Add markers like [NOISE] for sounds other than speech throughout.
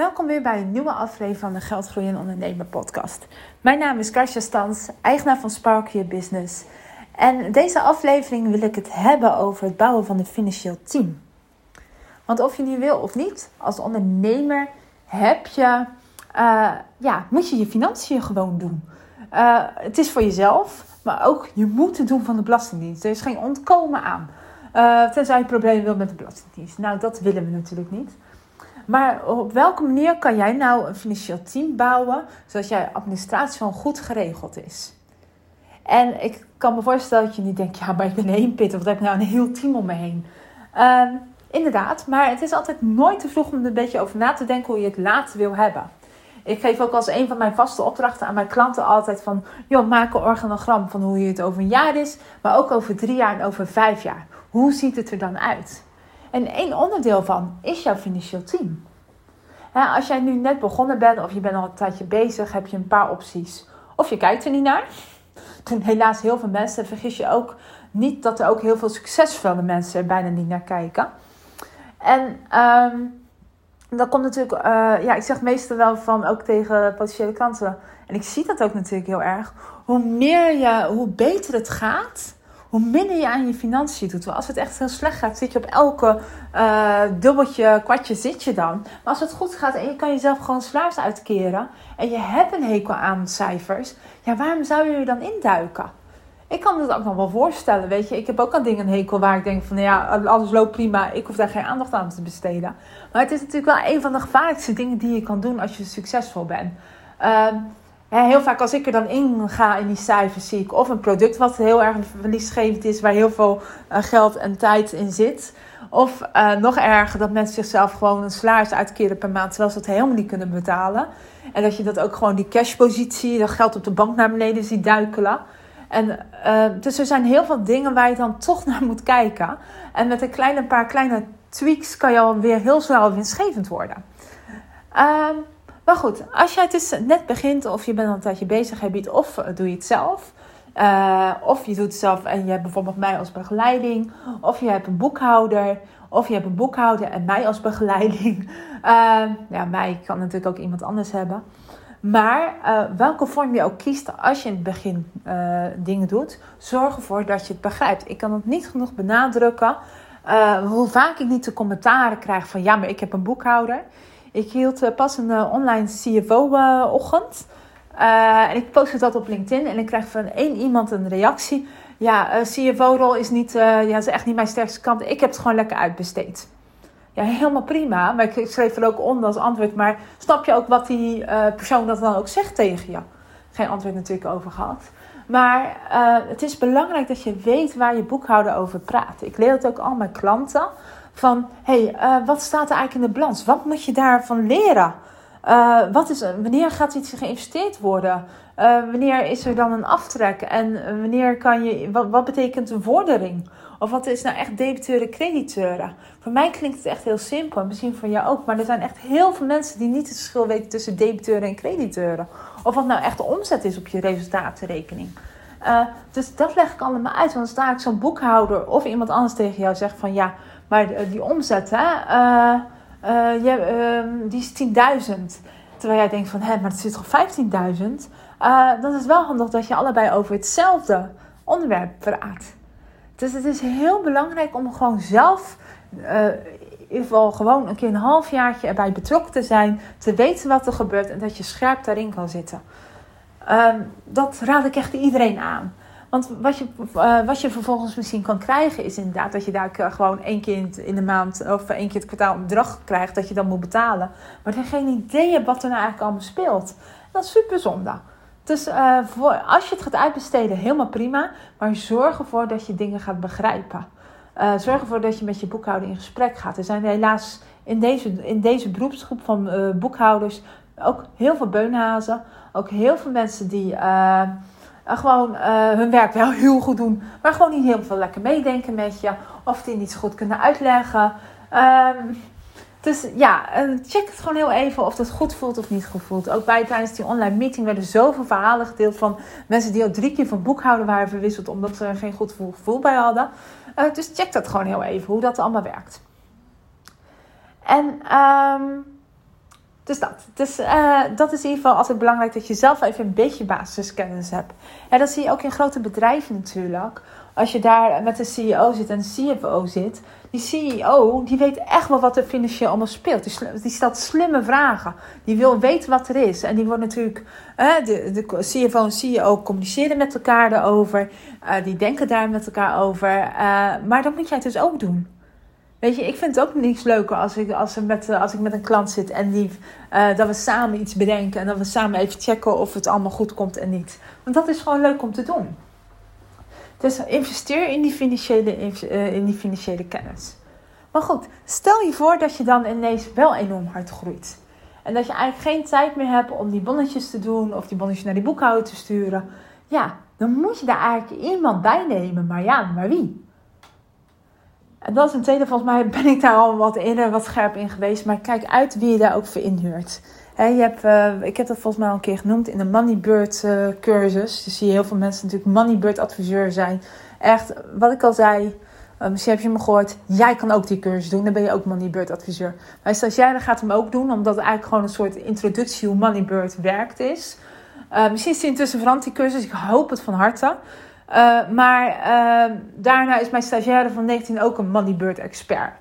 Welkom weer bij een nieuwe aflevering van de Geldgroeien Ondernemer podcast. Mijn naam is Karsja Stans, eigenaar van Spark Your Business. En deze aflevering wil ik het hebben over het bouwen van een financieel team. Want of je nu wil of niet, als ondernemer heb je, uh, ja, moet je je financiën gewoon doen. Uh, het is voor jezelf, maar ook je moet het doen van de Belastingdienst. Er is geen ontkomen aan. Uh, tenzij je problemen wil met de Belastingdienst. Nou, dat willen we natuurlijk niet. Maar op welke manier kan jij nou een financieel team bouwen zodat jouw administratie gewoon goed geregeld is? En ik kan me voorstellen dat je niet denkt, ja, maar ik ben één pit of dat heb ik nou een heel team om me heen. Uh, inderdaad, maar het is altijd nooit te vroeg om er een beetje over na te denken hoe je het later wil hebben. Ik geef ook als een van mijn vaste opdrachten aan mijn klanten altijd van, joh, maak een organogram van hoe je het over een jaar is, maar ook over drie jaar en over vijf jaar. Hoe ziet het er dan uit? En één onderdeel van is jouw financieel team. Als jij nu net begonnen bent of je bent al een tijdje bezig, heb je een paar opties. Of je kijkt er niet naar. Helaas heel veel mensen, vergis je ook niet dat er ook heel veel succesvolle mensen er bijna niet naar kijken. En um, dan komt natuurlijk, uh, ja, ik zeg meestal wel van ook tegen potentiële klanten. En ik zie dat ook natuurlijk heel erg. Hoe meer je, hoe beter het gaat, hoe minder je aan je financiën doet. Als het echt heel slecht gaat, zit je op elke uh, dubbeltje, kwartje zit je dan. Maar als het goed gaat en je kan jezelf gewoon salaris uitkeren en je hebt een hekel aan cijfers, ja, waarom zou je er dan induiken? Ik kan me dat ook nog wel voorstellen, weet je. Ik heb ook aan dingen een hekel waar ik denk van, ja, alles loopt prima. Ik hoef daar geen aandacht aan te besteden. Maar het is natuurlijk wel een van de gevaarlijkste dingen die je kan doen als je succesvol bent. Uh, heel vaak als ik er dan in ga in die cijfers zie ik of een product wat heel erg verliesgevend is, waar heel veel uh, geld en tijd in zit. Of uh, nog erger dat mensen zichzelf gewoon een salaris uitkeren per maand, terwijl ze het helemaal niet kunnen betalen. En dat je dat ook gewoon die cashpositie, dat geld op de bank naar beneden ziet duikelen. En, uh, dus er zijn heel veel dingen waar je dan toch naar moet kijken. En met een kleine paar kleine tweaks kan je alweer heel snel winstgevend worden. Uh, maar goed, als jij dus net begint of je bent al een tijdje bezig, je het of doe je het zelf. Uh, of je doet het zelf en je hebt bijvoorbeeld mij als begeleiding. Of je hebt een boekhouder. Of je hebt een boekhouder en mij als begeleiding. Uh, [LAUGHS] ja, mij kan natuurlijk ook iemand anders hebben. Maar welke vorm je ook kiest als je in het begin dingen doet, zorg ervoor dat je het begrijpt. Ik kan het niet genoeg benadrukken. Hoe vaak ik niet de commentaren krijg van ja, maar ik heb een boekhouder. Ik hield pas een online CFO-ochtend. en ik postte dat op LinkedIn en ik krijg van één iemand een reactie. Ja, CFO-rol is, niet, ja, is echt niet mijn sterkste kant. Ik heb het gewoon lekker uitbesteed. Ja, helemaal prima. Maar ik schreef er ook onder als antwoord. Maar snap je ook wat die persoon dat dan ook zegt tegen je? Geen antwoord natuurlijk over gehad. Maar uh, het is belangrijk dat je weet waar je boekhouder over praat. Ik leer het ook al mijn klanten. Van, hey, uh, wat staat er eigenlijk in de balans? Wat moet je daarvan leren? wat is, wanneer gaat iets geïnvesteerd worden? wanneer is er dan een aftrek? En wanneer kan je, wat, wat betekent een vordering? Of wat is nou echt debiteuren, crediteuren? Voor mij klinkt het echt heel simpel. En misschien voor jou ook. Maar er zijn echt heel veel mensen die niet het verschil weten tussen debiteuren en crediteuren. Of wat nou echt de omzet is op je resultatenrekening. Uh, dus dat leg ik allemaal uit. Want sta ik zo'n boekhouder of iemand anders tegen jou zegt van ja, maar die omzet, hè, uh, je, die is 10.000. Terwijl jij denkt van hé, maar het zit toch 15.000. dan is het wel handig dat je allebei over hetzelfde onderwerp praat. Dus het is heel belangrijk om gewoon zelf, uh, in ieder geval gewoon een keer een halfjaartje erbij betrokken te zijn. Te weten wat er gebeurt en dat je scherp daarin kan zitten. Um, dat raad ik echt iedereen aan. Want wat je, uh, wat je vervolgens misschien kan krijgen is inderdaad dat je daar gewoon één keer in de maand of één keer het kwartaal een bedrag krijgt dat je dan moet betalen. Maar je geen idee hebt wat er nou eigenlijk allemaal speelt. Dat is super zonde. Dus uh, voor, als je het gaat uitbesteden, helemaal prima. Maar zorg ervoor dat je dingen gaat begrijpen. Uh, zorg ervoor dat je met je boekhouder in gesprek gaat. Er zijn helaas in deze, in deze beroepsgroep van uh, boekhouders ook heel veel beunhazen. Ook heel veel mensen die gewoon hun werk wel heel goed doen. Maar gewoon niet heel veel lekker meedenken met je. Of die niet zo goed kunnen uitleggen. Dus ja, eh, check het gewoon heel even of het goed voelt of niet goed voelt. Ook bij tijdens die online meeting werden zoveel verhalen gedeeld van mensen die al drie keer van boekhouden waren verwisseld omdat ze er geen goed gevoel bij hadden. Uh, dus check dat gewoon heel even, hoe dat allemaal werkt. En um, dus dat. Dus uh, dat is in ieder geval altijd belangrijk dat je zelf even een beetje basiskennis hebt. En dat zie je ook in grote bedrijven natuurlijk. Als je daar met een CEO zit en een CFO zit, die CEO die weet echt wel wat er financieel allemaal speelt. Die, die stelt slimme vragen. Die wil weten wat er is. En die wordt natuurlijk, de, de CFO en CEO communiceren met elkaar erover. Uh, die denken daar met elkaar over. Uh, maar dat moet jij dus ook doen. Weet je, ik vind het ook niets leuker als ik, als, met, eh, als ik met een klant zit en die, uh, dat we samen iets bedenken en dat we samen even checken of het allemaal goed komt en niet. Want dat is gewoon leuk om te doen. Dus investeer in die financiële, uh, in die financiële kennis. Maar goed, stel je voor dat je dan ineens wel enorm hard groeit. En dat je eigenlijk geen tijd meer hebt om die bonnetjes te doen of die bonnetjes naar die boekhouder te sturen. Ja, dan moet je daar eigenlijk iemand bij nemen. Maar ja, maar wie? En dat is een tweede, volgens mij ben ik daar al wat eerder wat scherp in geweest. Maar kijk uit wie je daar ook voor inhuurt. Je hebt, uh, ik heb dat volgens mij al een keer genoemd in de Moneybird uh, cursus. Dus zie je heel veel mensen natuurlijk Moneybird adviseur zijn. Echt, wat ik al zei, uh, misschien heb je me gehoord. Jij kan ook die cursus doen, dan ben je ook Moneybird adviseur. Maar als jij dan gaat hem ook doen, omdat het eigenlijk gewoon een soort introductie hoe Moneybird werkt is. misschien is het intussen veranderd die cursus, ik hoop het van harte. Maar daarna is mijn stagiaire van 19 ook een Moneybird expert.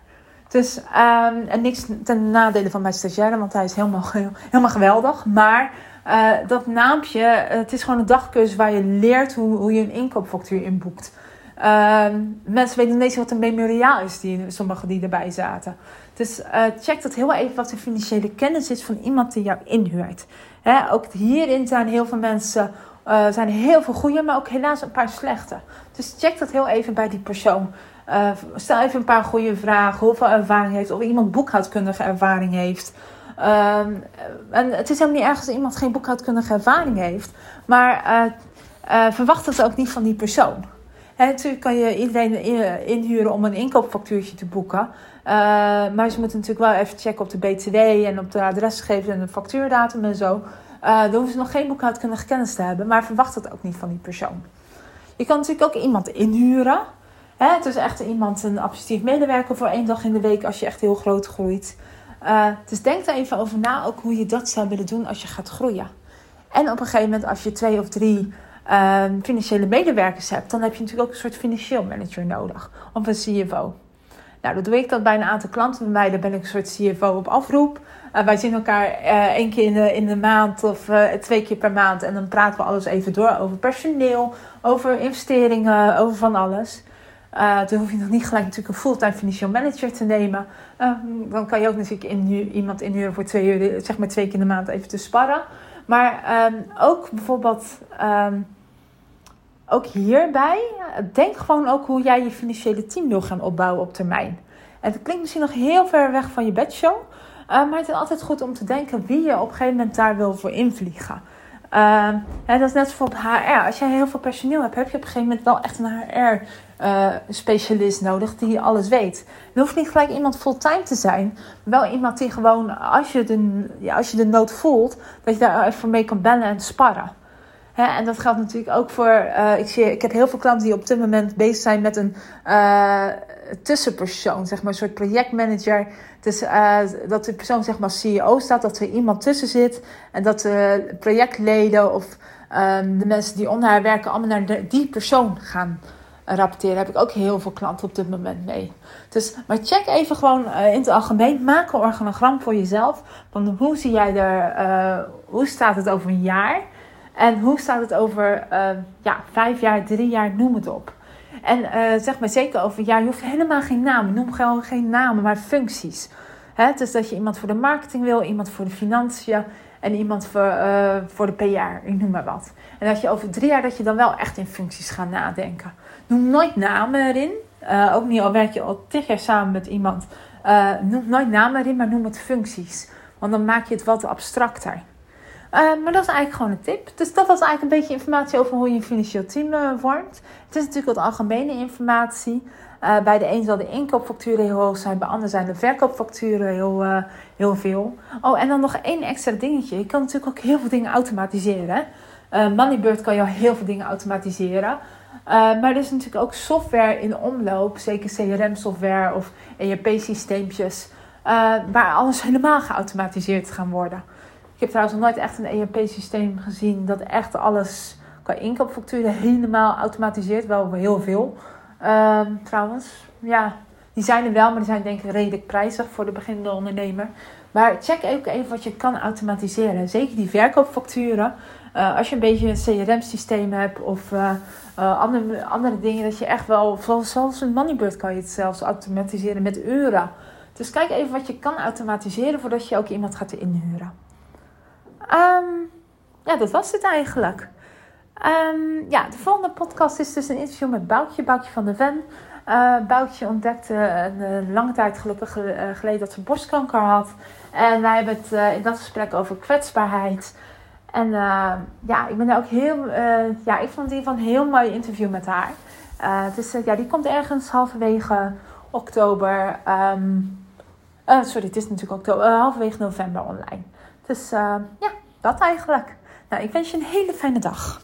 Dus, um, en niks ten nadele van mijn stagiaire, want hij is helemaal, helemaal geweldig. Maar uh, dat naampje, het is gewoon een dagcursus waar je leert hoe, hoe je een inkoopfactuur inboekt. Ehm, mensen weten niet eens wat een memoriaal is, die, sommigen die erbij zaten. Dus check dat heel even wat de financiële kennis is van iemand die jou inhuurt. Hè, ook hierin zijn heel veel mensen er zijn heel veel goede, maar ook helaas een paar slechte. Dus check dat heel even bij die persoon. Uh, stel even een paar goede vragen. Hoeveel ervaring heeft. Of iemand boekhoudkundige ervaring heeft. Uh, en het is helemaal niet erg als iemand geen boekhoudkundige ervaring heeft. Maar uh, verwacht het ook niet van die persoon. Hè, natuurlijk kan je iedereen inhuren om een inkoopfactuurtje te boeken. maar ze moeten natuurlijk wel even checken op de BTW en op de adresgegevens en de factuurdatum en zo. Dan hoeven ze nog geen boekhoudkundige kennis te hebben, maar verwacht dat ook niet van die persoon. Je kan natuurlijk ook iemand inhuren. Hè? Het is echt iemand, een administratief medewerker voor één dag in de week als je echt heel groot groeit. Uh, dus denk er even over na ook hoe je dat zou willen doen als je gaat groeien. En op een gegeven moment als je twee of drie uh, financiële medewerkers hebt, dan heb je natuurlijk ook een soort financieel manager nodig. Of een CFO. Nou, dat doe ik dat bij een aantal klanten bij mij. Daar ben ik een soort CFO op afroep. Uh, wij zien elkaar uh, één keer in de, in de maand of twee keer per maand. En dan praten we alles even door over personeel, over investeringen, over van alles. Dan hoef je nog niet gelijk natuurlijk een fulltime financial manager te nemen. dan kan je ook natuurlijk inhu iemand inhuren voor twee uur, zeg maar twee keer in de maand even te sparren. Maar um, ook bijvoorbeeld... Um, ook hierbij, denk gewoon ook hoe jij je financiële team wil gaan opbouwen op termijn. En het klinkt misschien nog heel ver weg van je bedshow, uh, maar het is altijd goed om te denken wie je op een gegeven moment daar wil voor invliegen. Uh, dat is net bijvoorbeeld HR. Als jij heel veel personeel hebt, heb je op een gegeven moment wel echt een HR-specialist uh, nodig die alles weet. Er hoeft niet gelijk iemand fulltime te zijn, maar wel iemand die gewoon, als je de, ja, als je de nood voelt, dat je daar even mee kan bellen en sparren en dat geldt natuurlijk ook voor. Uh, ik, zie, ik heb heel veel klanten die op dit moment bezig zijn met een uh, tussenpersoon, zeg maar, een soort projectmanager. Dus uh, dat de persoon, zeg maar, CEO staat, dat er iemand tussen zit en dat de projectleden of um, de mensen die onder haar werken, allemaal naar die persoon gaan rapporteren. Daar heb ik ook heel veel klanten op dit moment mee. Dus, maar check even gewoon in het algemeen. Maak een organogram voor jezelf. Van hoe zie jij er, hoe staat het over een jaar? En hoe staat het over uh, ja, vijf jaar, drie jaar, noem het op. En uh, zeg maar zeker over, ja, je hoeft helemaal geen namen. Noem gewoon geen namen, maar functies. Hè? Dus dat je iemand voor de marketing wil, iemand voor de financiën en iemand voor, uh, voor de PR, ik noem maar wat. En dat je over drie jaar dat je dan wel echt in functies gaat nadenken. Noem nooit namen erin. Ook niet al werk je al tig jaar samen met iemand. noem nooit namen erin, maar noem het functies. Want dan maak je het wat abstracter. Uh, maar dat is eigenlijk gewoon een tip. Dus dat was eigenlijk een beetje informatie over hoe je een financieel team uh, vormt. Het is natuurlijk wat algemene informatie. Uh, bij de een zal de inkoopfacturen heel hoog zijn, bij de ander zijn de verkoopfacturen heel, heel veel. Oh, en dan nog één extra dingetje. Je kan natuurlijk ook heel veel dingen automatiseren. Moneybird kan al heel veel dingen automatiseren. maar er is natuurlijk ook software in omloop, zeker CRM-software of ERP-systeempjes waar alles helemaal geautomatiseerd gaan worden. Ik heb trouwens nog nooit echt een ERP-systeem gezien dat echt alles qua inkoopfacturen helemaal automatiseert. Wel heel veel. Ehm, trouwens, ja, die zijn er wel, maar die zijn denk ik redelijk prijzig voor de beginnende ondernemer. Maar check ook even wat je kan automatiseren. Zeker die verkoopfacturen. Uh, als je een beetje een CRM-systeem hebt of uh, uh, andere, andere dingen, dat je echt wel, zoals een Moneybird kan je het zelfs automatiseren met uren. Dus kijk even wat je kan automatiseren voordat je ook iemand gaat inhuren. Um, ja, dat was het eigenlijk. Um, ja, de volgende podcast is dus een interview met Boutje, Boutje van de Ven. Uh, Boutje ontdekte een, lange tijd gelukkig geleden dat ze borstkanker had. En wij hebben het uh, in dat gesprek over kwetsbaarheid. En ja, ik ben daar ook heel. Ja, ik vond ieder geval een heel mooi interview met haar. dus ja, die komt ergens halverwege oktober. Um, sorry, het is natuurlijk oktober, halverwege november online. Dus ja, dat eigenlijk. Nou, ik wens je een hele fijne dag.